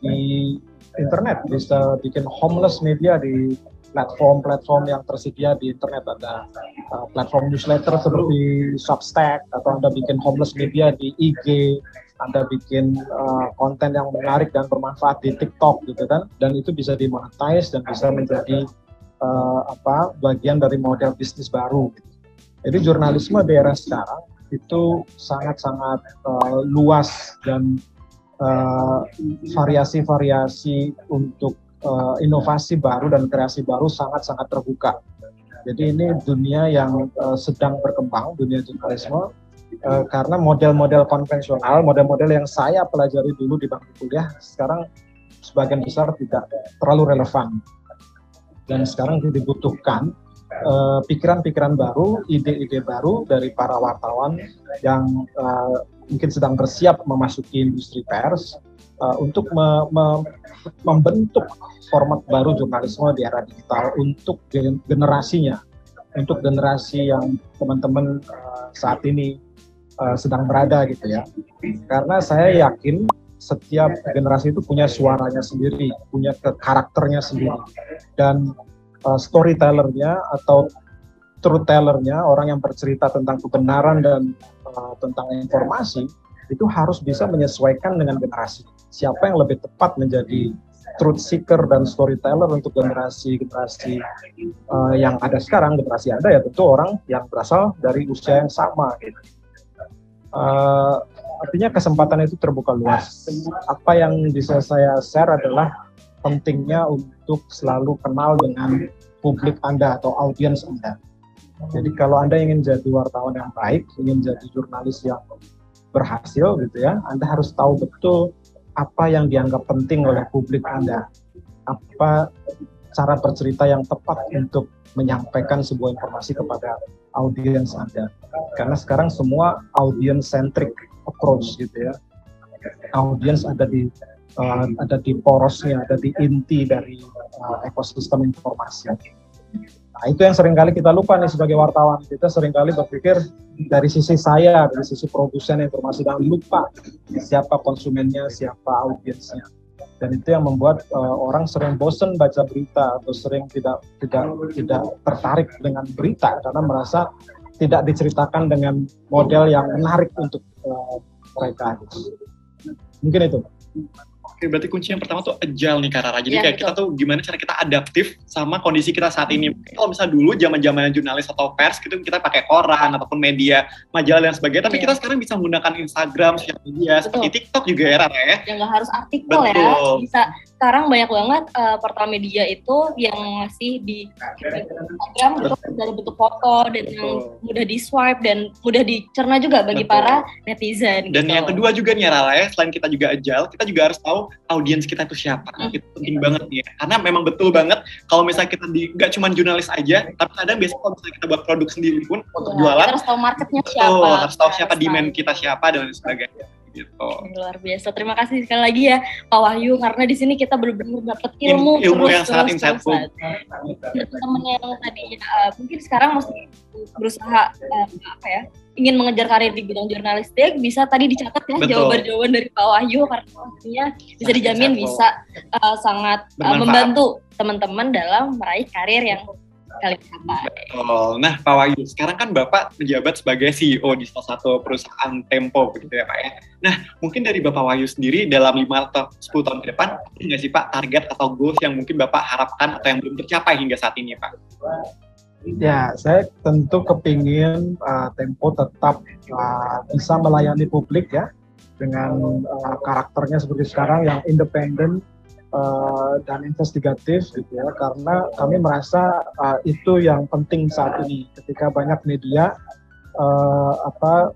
di internet, bisa bikin homeless media di platform-platform yang tersedia di internet. Ada uh, platform newsletter seperti Substack atau Anda bikin homeless media di IG anda bikin uh, konten yang menarik dan bermanfaat di TikTok gitu kan. Dan itu bisa dimonetize dan bisa menjadi uh, apa bagian dari model bisnis baru. Jadi jurnalisme di era sekarang itu sangat-sangat uh, luas dan variasi-variasi uh, untuk uh, inovasi baru dan kreasi baru sangat-sangat terbuka. Jadi ini dunia yang uh, sedang berkembang, dunia jurnalisme, uh, karena model-model konvensional, model-model yang saya pelajari dulu di bangku kuliah, sekarang sebagian besar tidak terlalu relevan. Dan sekarang dibutuhkan pikiran-pikiran uh, baru, ide-ide baru dari para wartawan yang uh, mungkin sedang bersiap memasuki industri pers, uh, untuk me, me, membentuk format baru jurnalisme di era digital untuk generasinya, untuk generasi yang teman-teman uh, saat ini uh, sedang berada gitu ya. Karena saya yakin setiap generasi itu punya suaranya sendiri, punya karakternya sendiri, dan uh, storytellernya atau truth tellernya, orang yang bercerita tentang kebenaran dan uh, tentang informasi itu harus bisa menyesuaikan dengan generasi. Siapa yang lebih tepat menjadi truth seeker dan storyteller untuk generasi-generasi uh, yang ada sekarang, generasi Anda ya tentu orang yang berasal dari usia yang sama gitu. Uh, artinya kesempatan itu terbuka luas. Apa yang bisa saya share adalah pentingnya untuk selalu kenal dengan publik Anda atau audiens Anda. Jadi kalau Anda ingin jadi wartawan yang baik, ingin jadi jurnalis yang berhasil gitu ya, Anda harus tahu betul apa yang dianggap penting oleh publik Anda. Apa cara bercerita yang tepat untuk menyampaikan sebuah informasi kepada audiens Anda. Karena sekarang semua audience centric approach gitu ya. Audiens ada di uh, ada di porosnya, ada di inti dari uh, ekosistem informasi. Nah, itu yang sering kali kita lupa nih sebagai wartawan. Kita sering kali berpikir dari sisi saya, dari sisi produsen informasi dan lupa siapa konsumennya, siapa audiensnya. Dan itu yang membuat uh, orang sering bosen baca berita atau sering tidak tidak tidak tertarik dengan berita karena merasa tidak diceritakan dengan model yang menarik untuk uh, mereka. Mungkin itu. Oke, berarti kunci yang pertama tuh agile nih Karara. Jadi ya, kayak betul. kita tuh gimana cara kita adaptif sama kondisi kita saat ini. Kalau misalnya dulu zaman-zaman jurnalis atau pers gitu kita pakai koran ataupun media majalah dan sebagainya, tapi ya. kita sekarang bisa menggunakan Instagram, sosial media, betul. seperti TikTok juga ya Rara ya. Yang nggak harus artikel ya. betul. ya. Bisa sekarang banyak banget uh, portal media itu yang masih di Instagram bentuk dari bentuk foto dan yang mudah di swipe dan mudah dicerna juga bagi Betul. para netizen. Dan gitu. yang kedua juga nih Rara ya, selain kita juga agile, kita juga harus tahu audiens kita itu siapa. Hmm. Itu penting banget nih ya. Karena memang betul banget kalau misalnya kita di nggak cuma jurnalis aja, tapi kadang biasanya kalau misalnya kita buat produk sendiri pun untuk ya, jualan, kita harus tahu marketnya siapa. Betul, harus tahu siapa demand kita siapa dan sebagainya gitu. Luar biasa. Terima kasih sekali lagi ya Pak Wahyu karena di sini kita benar-benar dapat ilmu, ilmu terus, yang sangat insightful. Teman-teman yang tadi uh, mungkin sekarang masih berusaha uh, apa ya ingin mengejar karir di bidang jurnalistik bisa tadi dicatat ya jawaban-jawaban dari Pak Wahyu karena pastinya bisa dijamin bisa uh, sangat uh, membantu teman-teman dalam meraih karir yang kali Betul. Nah, Pak Wahyu, sekarang kan Bapak menjabat sebagai CEO di salah satu perusahaan Tempo, begitu ya Pak ya. Nah, mungkin dari Bapak Wahyu sendiri dalam 5 atau 10 tahun ke depan, nggak sih Pak target atau goals yang mungkin Bapak harapkan atau yang belum tercapai hingga saat ini Pak? Ya, saya tentu kepingin uh, Tempo tetap uh, bisa melayani publik ya, dengan uh, karakternya seperti sekarang yang independen, uh, dan investigatif gitu ya. Karena kami merasa uh, itu yang penting saat ini. Ketika banyak media uh, apa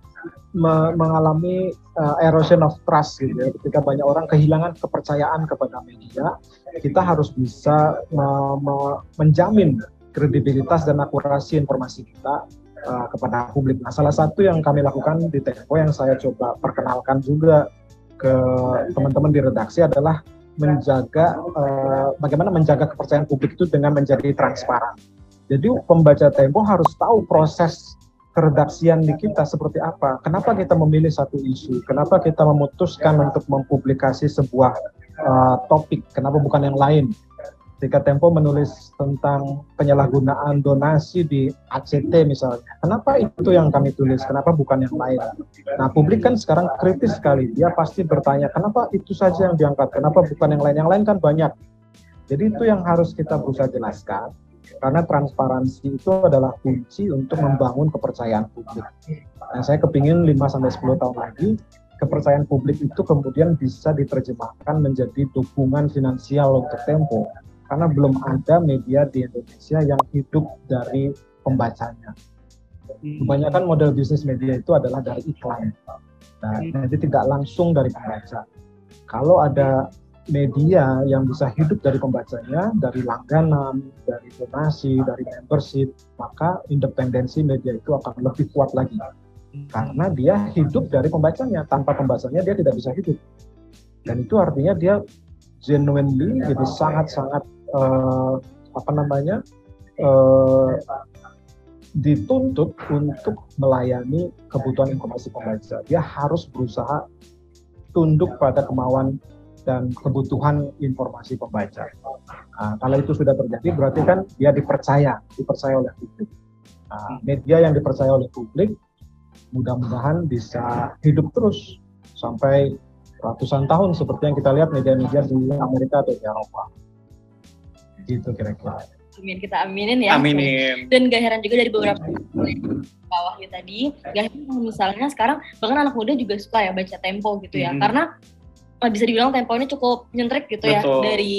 me mengalami uh, erosion of trust gitu ya. Ketika banyak orang kehilangan kepercayaan kepada media kita harus bisa me menjamin kredibilitas dan akurasi informasi kita uh, kepada publik. Nah, salah satu yang kami lakukan di Tempo yang saya coba perkenalkan juga ke teman-teman di redaksi adalah menjaga uh, bagaimana menjaga kepercayaan publik itu dengan menjadi transparan. Jadi pembaca Tempo harus tahu proses keredaksian di kita seperti apa. Kenapa kita memilih satu isu? Kenapa kita memutuskan untuk mempublikasi sebuah uh, topik? Kenapa bukan yang lain? Ketika Tempo menulis tentang penyalahgunaan donasi di ACT misalnya, kenapa itu yang kami tulis, kenapa bukan yang lain? Nah, publik kan sekarang kritis sekali, dia pasti bertanya, kenapa itu saja yang diangkat, kenapa bukan yang lain? Yang lain kan banyak. Jadi itu yang harus kita berusaha jelaskan, karena transparansi itu adalah kunci untuk membangun kepercayaan publik. Nah, saya kepingin 5-10 tahun lagi, kepercayaan publik itu kemudian bisa diterjemahkan menjadi dukungan finansial untuk Tempo karena belum ada media di Indonesia yang hidup dari pembacanya. Hmm. Kebanyakan model bisnis media itu adalah dari iklan. Nah, hmm. jadi tidak langsung dari pembaca. Kalau ada media yang bisa hidup dari pembacanya, dari langganan, dari donasi, dari membership, maka independensi media itu akan lebih kuat lagi. Karena dia hidup dari pembacanya, tanpa pembacanya dia tidak bisa hidup. Dan itu artinya dia genuinely jadi sangat-sangat uh, apa namanya uh, dituntut untuk melayani kebutuhan informasi pembaca. Dia harus berusaha tunduk pada kemauan dan kebutuhan informasi pembaca. Nah, kalau itu sudah terjadi, berarti kan dia dipercaya, dipercaya oleh publik. Nah, media yang dipercaya oleh publik, mudah-mudahan bisa hidup terus sampai ratusan tahun seperti yang kita lihat media-media di Amerika atau di Eropa. Gitu kira-kira. Amin kita aminin ya. Aminin. Dan gak heran juga dari beberapa Pak Wahyu tadi, gak heran misalnya sekarang bahkan anak muda juga suka ya baca tempo gitu ya, Hmm. karena bisa dibilang tempo ini cukup nyentrik gitu ya Betul. dari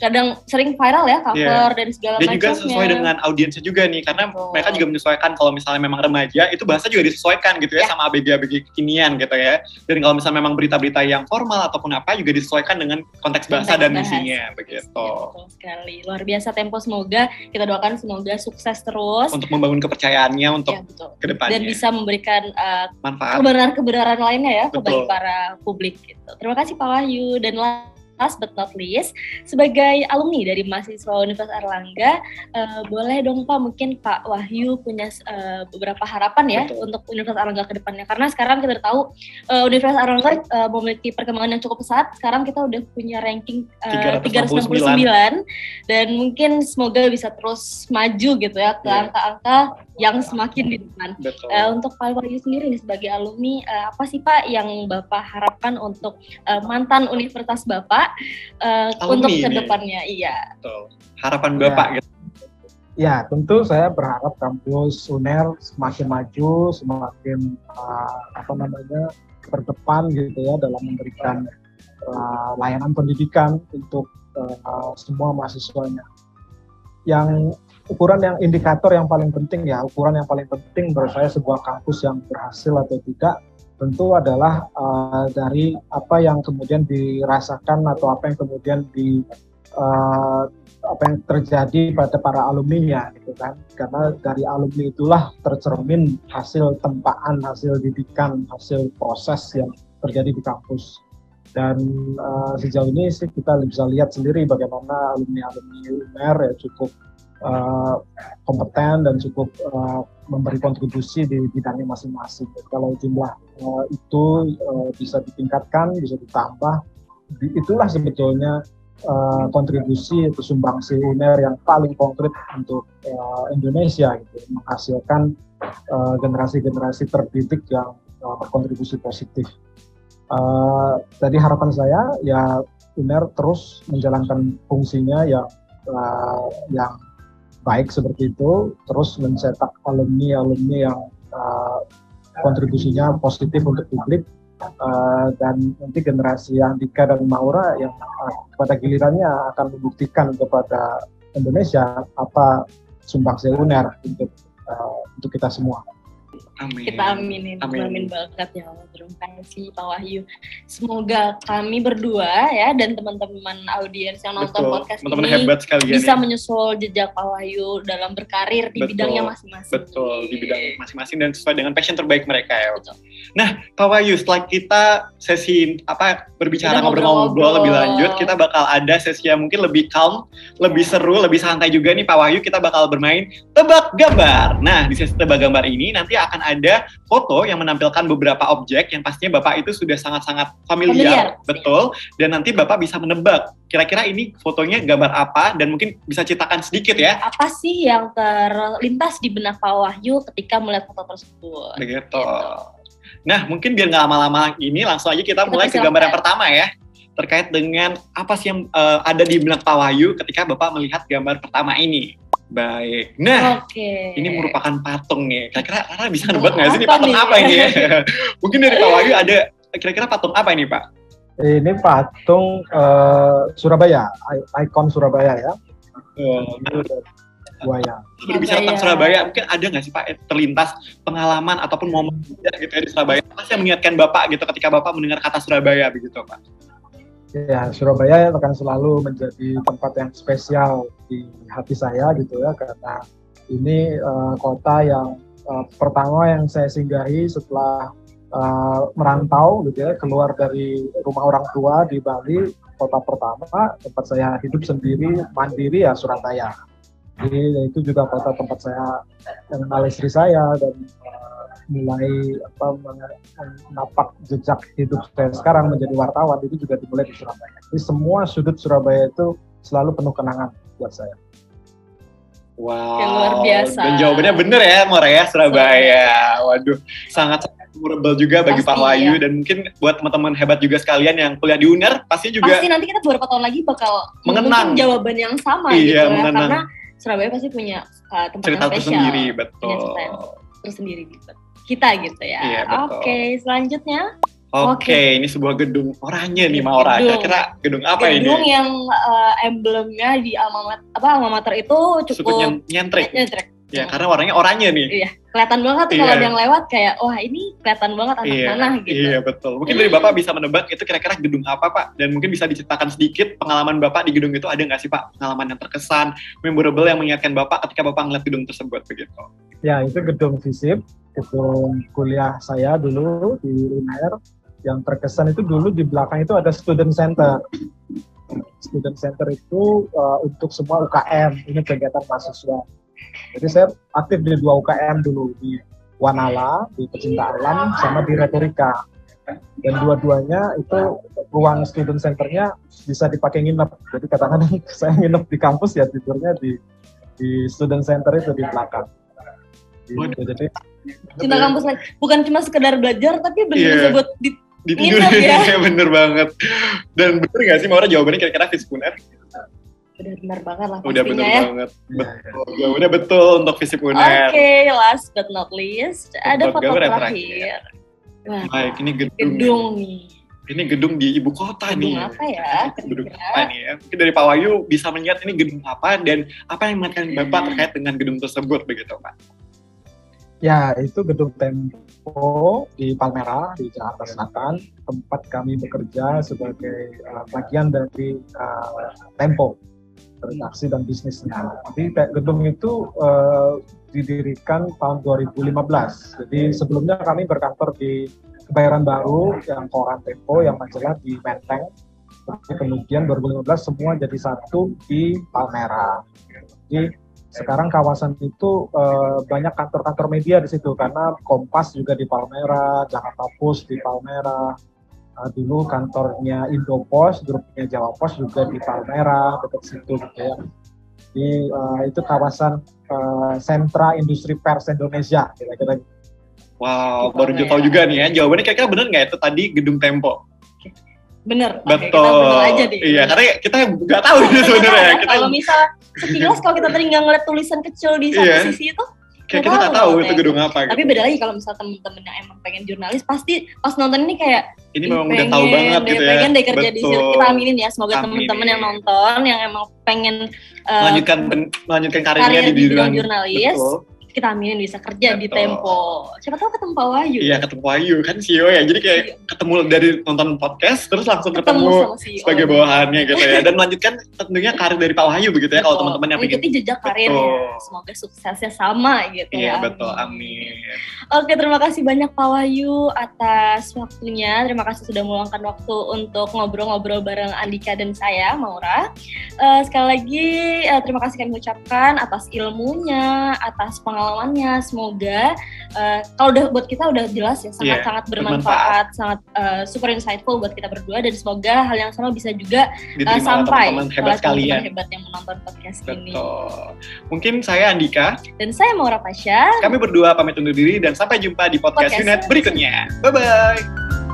kadang sering viral ya cover dan segala Dia juga macamnya. sesuai dengan audiensnya juga nih, karena Betul. mereka juga menyesuaikan kalau misalnya memang remaja, itu bahasa juga disesuaikan gitu ya, Ya. sama ABG-ABG kekinian gitu ya. Dan kalau misalnya memang berita-berita yang formal ataupun apa, juga disesuaikan dengan konteks bahasa Konteks dan isinya, begitu. Ya, betul sekali. Luar biasa tempo semoga kita doakan semoga sukses terus. Untuk membangun kepercayaannya untuk ya, betul. ke depannya. Dan bisa memberikan uh, manfaat. kebenaran-kebenaran lainnya ya Betul. bagi para publik gitu. Terima kasih Pak Wahyu dan last but not least sebagai alumni dari mahasiswa Universitas Erlangga eh, boleh dong Pak mungkin Pak Wahyu punya eh, beberapa harapan ya Betul. untuk Universitas Erlangga ke depannya karena sekarang kita tahu eh, Universitas Erlangga eh, memiliki perkembangan yang cukup pesat sekarang kita udah punya ranking eh, 369. 369 dan mungkin semoga bisa terus maju gitu ya ke Iya. angka-angka yang semakin di depan. Betul. Eh, untuk Pak Wahyu sendiri sebagai alumni, eh, apa sih Pak yang Bapak harapkan untuk eh, mantan universitas Bapak eh, Alumni untuk ini. ke depannya? Iya. Betul. Harapan Ya. Bapak gitu. Ya, tentu saya berharap kampus UNER semakin maju, semakin uh, apa namanya terdepan gitu ya dalam memberikan uh, layanan pendidikan untuk uh, semua mahasiswanya. Yang ukuran yang indikator yang paling penting ya, ukuran yang paling penting menurut saya sebuah kampus yang berhasil atau tidak tentu adalah uh, dari apa yang kemudian dirasakan atau apa yang kemudian di uh, apa yang terjadi pada para alumninya gitu kan. Karena dari alumni itulah tercermin hasil tempaan hasil didikan hasil proses yang terjadi di kampus. Dan uh, sejauh ini sih kita bisa lihat sendiri bagaimana alumni alumni UNER ya cukup uh, kompeten dan cukup uh, memberi kontribusi di bidangnya masing-masing kalau jumlah uh, itu uh, bisa ditingkatkan bisa ditambah di- itulah sebetulnya uh, kontribusi atau sumbangsi UNER yang paling konkret untuk uh, Indonesia gitu menghasilkan uh, generasi-generasi terdidik yang uh, berkontribusi positif. Uh, jadi harapan saya ya UNER terus menjalankan fungsinya yang uh, yang baik seperti itu, terus mencetak alumni-alumni yang uh, kontribusinya positif untuk publik Uh, dan nanti generasi Andika dan Maura yang uh, pada gilirannya akan membuktikan kepada Indonesia apa sumbangsi UNER untuk uh, untuk kita semua. Amin. Kita aminin, Amin. amin banget ya Allah. Terima kasih Pak Wahyu. Semoga kami berdua ya dan teman-teman audiens yang nonton Betul. podcast Teman-teman ini hebat bisa ya. menyusul jejak Pak Wahyu dalam berkarir di Betul. bidangnya masing-masing. Betul, di bidang masing-masing dan sesuai dengan passion terbaik mereka ya. Betul. Nah, Pak Wahyu, setelah kita sesi apa berbicara ngobrol-ngobrol lebih lanjut, kita bakal ada sesi yang mungkin lebih calm, lebih Ya. seru, lebih santai juga nih Pak Wahyu. Kita bakal bermain tebak gambar. Nah, di sesi tebak gambar ini nanti akan ada foto yang menampilkan beberapa objek yang pastinya Bapak itu sudah sangat-sangat familiar, Familiar. betul. Dan nanti Bapak bisa menebak kira-kira ini fotonya gambar apa dan mungkin bisa ceritakan sedikit ya. Apa sih yang terlintas di benak Pak Wahyu ketika melihat foto tersebut? Begitu. Nah, mungkin biar nggak lama-lama ini, langsung aja kita Kita mulai ke gambar yang pertama ya. Terkait dengan apa sih yang eh, ada di benak Pak Wahyu ketika Bapak melihat gambar pertama ini. Baik. Nah, Oke. ini merupakan patung nih. Kira-kira Rara bisa nebak nggak sih ini patung nih? apa ini ya? (laughs) mungkin dari Pak Wahyu ada kira-kira patung apa ini Pak? Ini patung uh, Surabaya, ikon Surabaya ya. Oh, Ini buaya. berbicara tentang Surabaya. Surabaya, mungkin ada nggak sih Pak terlintas pengalaman ataupun momen gitu ya di Surabaya? Apa sih yang mengingatkan Bapak gitu ketika Bapak mendengar kata Surabaya begitu Pak? Ya, Surabaya akan selalu menjadi tempat yang spesial di hati saya gitu ya karena ini uh, kota yang uh, pertama yang saya singgahi setelah uh, merantau gitu ya keluar dari rumah orang tua di Bali kota pertama tempat saya hidup sendiri mandiri ya Surabaya Jadi ya itu juga kota tempat saya mengenal istri saya dan uh, mulai apa menapak jejak hidup saya sekarang menjadi wartawan itu juga dimulai di Surabaya. Jadi semua sudut Surabaya itu selalu penuh kenangan buat saya. Wow. Yang luar biasa. Dan jawabannya bener ya, Mora ya, Surabaya. Waduh, sangat memorable juga bagi Pasti, Pak Wahyu ya. dan mungkin buat teman-teman hebat juga sekalian yang kuliah di UNER pasti juga Pasti nanti kita beberapa tahun lagi bakal Mengenang. jawaban yang sama Iya, gitu ya. mengenang. Karena Surabaya pasti punya uh, tempat cerita yang spesial. tersendiri, Punya betul. cerita yang tersendiri gitu. Kita gitu ya. Iya. Oke, selanjutnya Oke, Oke. ini sebuah gedung oranye nih Maura. Gedung. Kira-kira gedung apa gedung ini? yang uh, emblemnya di alma mater, apa alma mater itu Cukup cukup nyen- nyentrik. nyentrik. Ya, karena warnanya oranye nih. Iya, kelihatan banget tuh kalau Iya. ada yang lewat kayak wah ini kelihatan banget anak Iya, mana gitu. iya betul. Mungkin dari Bapak bisa menebak itu kira-kira gedung apa Pak? Dan mungkin bisa diceritakan sedikit pengalaman Bapak di gedung itu ada nggak sih Pak? Pengalaman yang terkesan, memorable yang mengingatkan Bapak ketika Bapak ngeliat gedung tersebut begitu. Ya itu gedung FISIP, gedung kuliah saya dulu di UNER. Yang terkesan itu dulu di belakang itu ada student center. Student center itu uh, untuk semua UKM, ini kegiatan mahasiswa. Jadi saya aktif di dua UKM dulu di Wanala, di pecinta alam, sama di retorika. Dan dua-duanya itu ruang student centernya bisa dipakai nginep. Jadi kadang-kadang (laughs) saya nginep di kampus ya tidurnya di di student center itu di belakang. Gitu. Jadi Cinta kampus lain. Bukan cuma sekedar belajar tapi benar Iya. bisa buat di Di Nginep ya. (laughs) bener banget. Dan bener nggak sih Maura jawabannya kira-kira Fiskuner? benar-benar banget lah Udah pastinya bener ya. banget. ya, Betul. Jawabannya betul untuk Fisip Oke, Uner. last but not least, ada Foto yang terakhir. Wah, Baik, ini gedung. gedung nih. Ini gedung di ibu kota Gedung nih. apa ya? Gedung apa nih ya? Mungkin dari Pak Wahyu bisa melihat ini gedung apa dan apa yang mengingatkan Bapak terkait dengan gedung tersebut begitu Pak? Ya, itu gedung Tempo di Palmera di Jakarta Selatan, tempat kami bekerja sebagai uh, bagian dari uh, Tempo transaksi dan bisnisnya. Jadi gedung itu uh, didirikan tahun 2015. Jadi sebelumnya kami berkantor di Kebayoran Baru yang koran Tempo yang majalah di Menteng. Tapi kemudian 2015 semua jadi satu di Palmera. Jadi sekarang kawasan itu eh, banyak kantor-kantor media di situ karena Kompas juga di Palmera, Jakarta Post di Palmera, Eh, dulu kantornya Indopos, grupnya Jawa Pos juga di Palmera, dekat situ gitu ya. Di eh, itu kawasan eh, sentra industri pers Indonesia kira-kira. Wow, Di baru Palmera. tahu juga nih ya. Jawabannya kira-kira bener nggak itu tadi gedung Tempo? Bener. Oke, Betul. kita bener aja deh. Iya, karena kita nggak tahu ini sebenarnya. Kita Kita kalau misal sekilas kalau kita tadi nggak ngeliat tulisan kecil di satu Iya. sisi itu, kayak kita nggak tahu itu gedung apa. tapi gitu. beda lagi kalau misal temen-temen yang emang pengen jurnalis pasti pas nonton ini kayak Ini "Ih, memang udah pengen tahu banget gitu ya. pengen deh kerja di sini. Betul. Kita aminin ya, semoga temen-temen yang nonton yang emang pengen uh, melanjutkan melanjutkan karirnya karir di di bidang bidang jurnalis, Betul. Kita aminin bisa kerja di Betul. Tempo. Siapa tahu ketemu Pak Wahyu. Iya ketemu Wahyu kan CEO ya. Jadi kayak Iya. ketemu dari nonton podcast terus langsung ketemu, ketemu, CEO. sebagai bawahannya gitu ya. Dan melanjutkan tentunya karir dari Pak Wahyu begitu ya kalau teman-teman yang mengikuti pengen. jejak karirnya. Semoga suksesnya sama gitu Iya ya. betul, amin. Oke, terima kasih banyak Pak Wahyu atas waktunya. Terima kasih sudah meluangkan waktu untuk ngobrol-ngobrol bareng Andika dan saya, Maura. Eh, sekali lagi, eh, terima kasih kami ucapkan atas ilmunya, atas pengalamannya. Semoga eh, kalau udah buat kita udah jelas ya, sangat-sangat bermanfaat, sangat eh, super insightful buat kita berdua. Dan semoga hal yang sama bisa juga Diterima oleh sampai teman-teman hebat teman-teman hebat yang menonton podcast ini. Betul. Mungkin saya Andika, Dan saya Maura Pasha. kami berdua pamit undur diri dan sampai jumpa di podcast, Podcast Unet berikutnya. Bye bye.